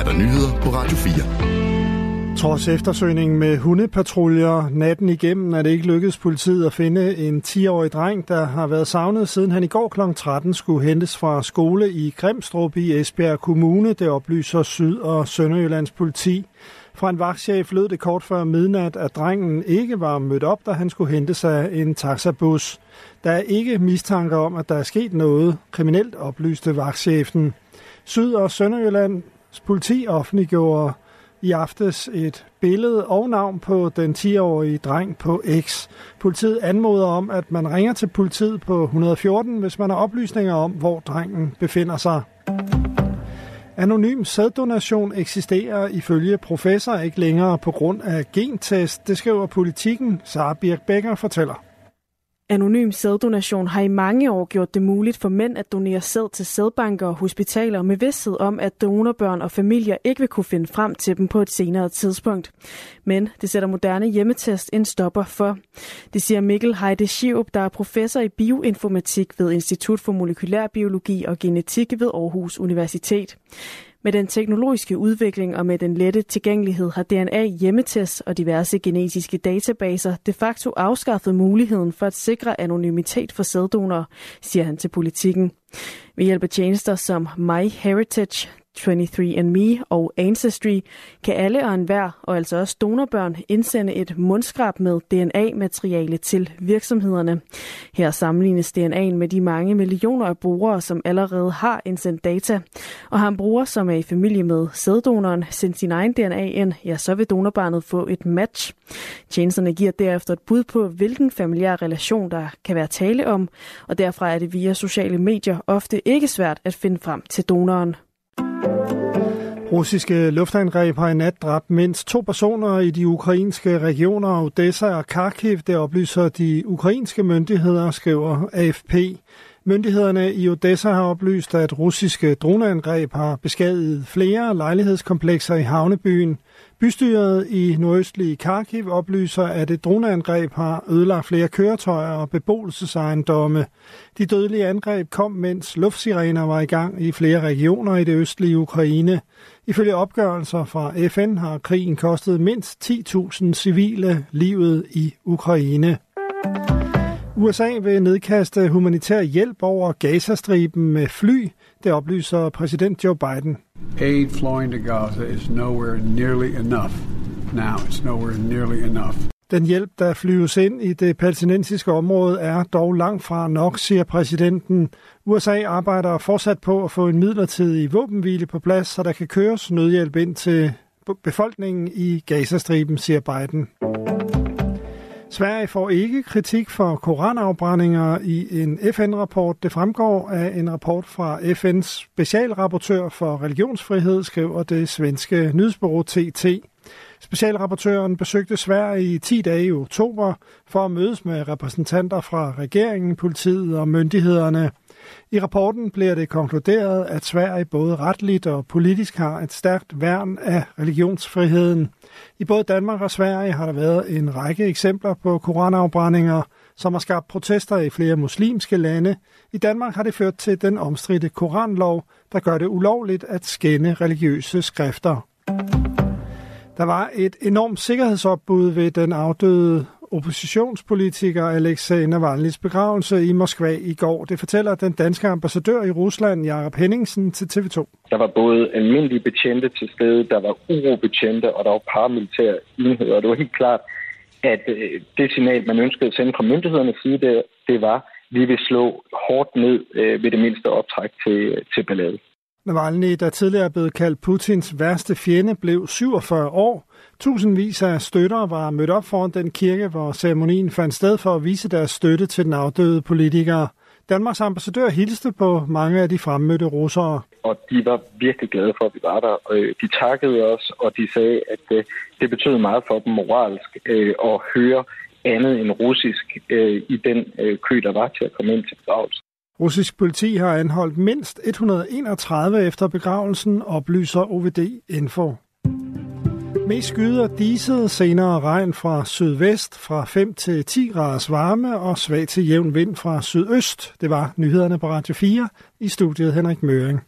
er der nyheder på Radio 4. Trods eftersøgningen med hundepatruljer natten igennem er det ikke lykkedes politiet at finde en 10-årig dreng, der har været savnet siden han i går kl. 13 skulle hentes fra skole i Grimstrup i Esbjerg Kommune. Det oplyser Syd- og Sønderjyllands politi. Fra en vagtchef lød det kort før midnat, at drengen ikke var mødt op, da han skulle hente sig en taxabus. Der er ikke mistanke om, at der er sket noget kriminelt, oplyste vagtchefen. Syd- og Sønderjylland politi offentliggjorde i aftes et billede og navn på den 10-årige dreng på X. Politiet anmoder om, at man ringer til politiet på 114, hvis man har oplysninger om, hvor drengen befinder sig. Anonym sæddonation eksisterer ifølge professor ikke længere på grund af gentest. Det skriver politikken. Sara Birk Becker fortæller. Anonym sæddonation har i mange år gjort det muligt for mænd at donere sæd til sædbanker og hospitaler med vidsthed om, at donorbørn og familier ikke vil kunne finde frem til dem på et senere tidspunkt. Men det sætter moderne hjemmetest en stopper for. Det siger Mikkel Heide Schiup, der er professor i bioinformatik ved Institut for Molekylær Biologi og Genetik ved Aarhus Universitet. Med den teknologiske udvikling og med den lette tilgængelighed har DNA hjemmetest og diverse genetiske databaser de facto afskaffet muligheden for at sikre anonymitet for sæddonorer, siger han til politikken. Ved hjælp af tjenester som MyHeritage, 23andMe og Ancestry kan alle og enhver, og altså også donorbørn, indsende et mundskrab med DNA-materiale til virksomhederne. Her sammenlignes DNA'en med de mange millioner af brugere, som allerede har indsendt data. Og har en bruger, som er i familie med sæddonoren, sendt sin egen DNA ind, ja, så vil donorbarnet få et match. Tjenesterne giver derefter et bud på, hvilken familiær relation der kan være tale om, og derfra er det via sociale medier ofte ikke svært at finde frem til donoren. Russiske luftangreb har i nat dræbt mindst to personer i de ukrainske regioner Odessa og Kharkiv. Det oplyser de ukrainske myndigheder, skriver AFP. Myndighederne i Odessa har oplyst, at russiske droneangreb har beskadiget flere lejlighedskomplekser i havnebyen. Bystyret i nordøstlige Kharkiv oplyser, at et droneangreb har ødelagt flere køretøjer og beboelsesejendomme. De dødelige angreb kom, mens luftsirener var i gang i flere regioner i det østlige Ukraine. Ifølge opgørelser fra FN har krigen kostet mindst 10.000 civile livet i Ukraine. USA vil nedkaste humanitær hjælp over Gazastriben med fly. Det oplyser præsident Joe Biden. Aid flowing to Gaza is nowhere nearly enough. Now it's nowhere nearly enough. Den hjælp, der flyves ind i det palæstinensiske område, er dog langt fra nok, siger præsidenten. USA arbejder fortsat på at få en midlertidig våbenhvile på plads, så der kan køres nødhjælp ind til befolkningen i Gazastriben, siger Biden. Sverige får ikke kritik for koranafbrændinger i en FN-rapport. Det fremgår af en rapport fra FN's specialrapportør for religionsfrihed, skriver det svenske nyhedsbureau TT. Specialrapportøren besøgte Sverige i 10 dage i oktober for at mødes med repræsentanter fra regeringen, politiet og myndighederne. I rapporten bliver det konkluderet, at Sverige både retligt og politisk har et stærkt værn af religionsfriheden. I både Danmark og Sverige har der været en række eksempler på koranafbrændinger, som har skabt protester i flere muslimske lande. I Danmark har det ført til den omstridte koranlov, der gør det ulovligt at skænde religiøse skrifter. Der var et enormt sikkerhedsopbud ved den afdøde oppositionspolitiker Alexei Navalny's begravelse i Moskva i går. Det fortæller den danske ambassadør i Rusland, Jakob Henningsen, til TV2. Der var både almindelige betjente til stede, der var urobetjente, og der var paramilitære enheder. Og det var helt klart, at øh, det signal, man ønskede at sende fra myndighedernes side, det, det var, at vi vil slå hårdt ned øh, ved det mindste optræk til, øh, til ballade. Navalny, der tidligere er blevet kaldt Putins værste fjende, blev 47 år. Tusindvis af støtter var mødt op foran den kirke, hvor ceremonien fandt sted for at vise deres støtte til den afdøde politiker. Danmarks ambassadør hilste på mange af de fremmødte russere. Og de var virkelig glade for, at vi var der. Øh, de takkede os, og de sagde, at det, det betød meget for dem moralsk øh, at høre andet end russisk i den kø, der var til at komme ind til begravelsen. Russisk politi har anholdt mindst 131 efter begravelsen, oplyser OVD Info. Mest skyder diset, senere regn fra sydvest fra 5 til 10 graders varme og svag til jævn vind fra sydøst. Det var nyhederne på Radio 4 i studiet Henrik Møring.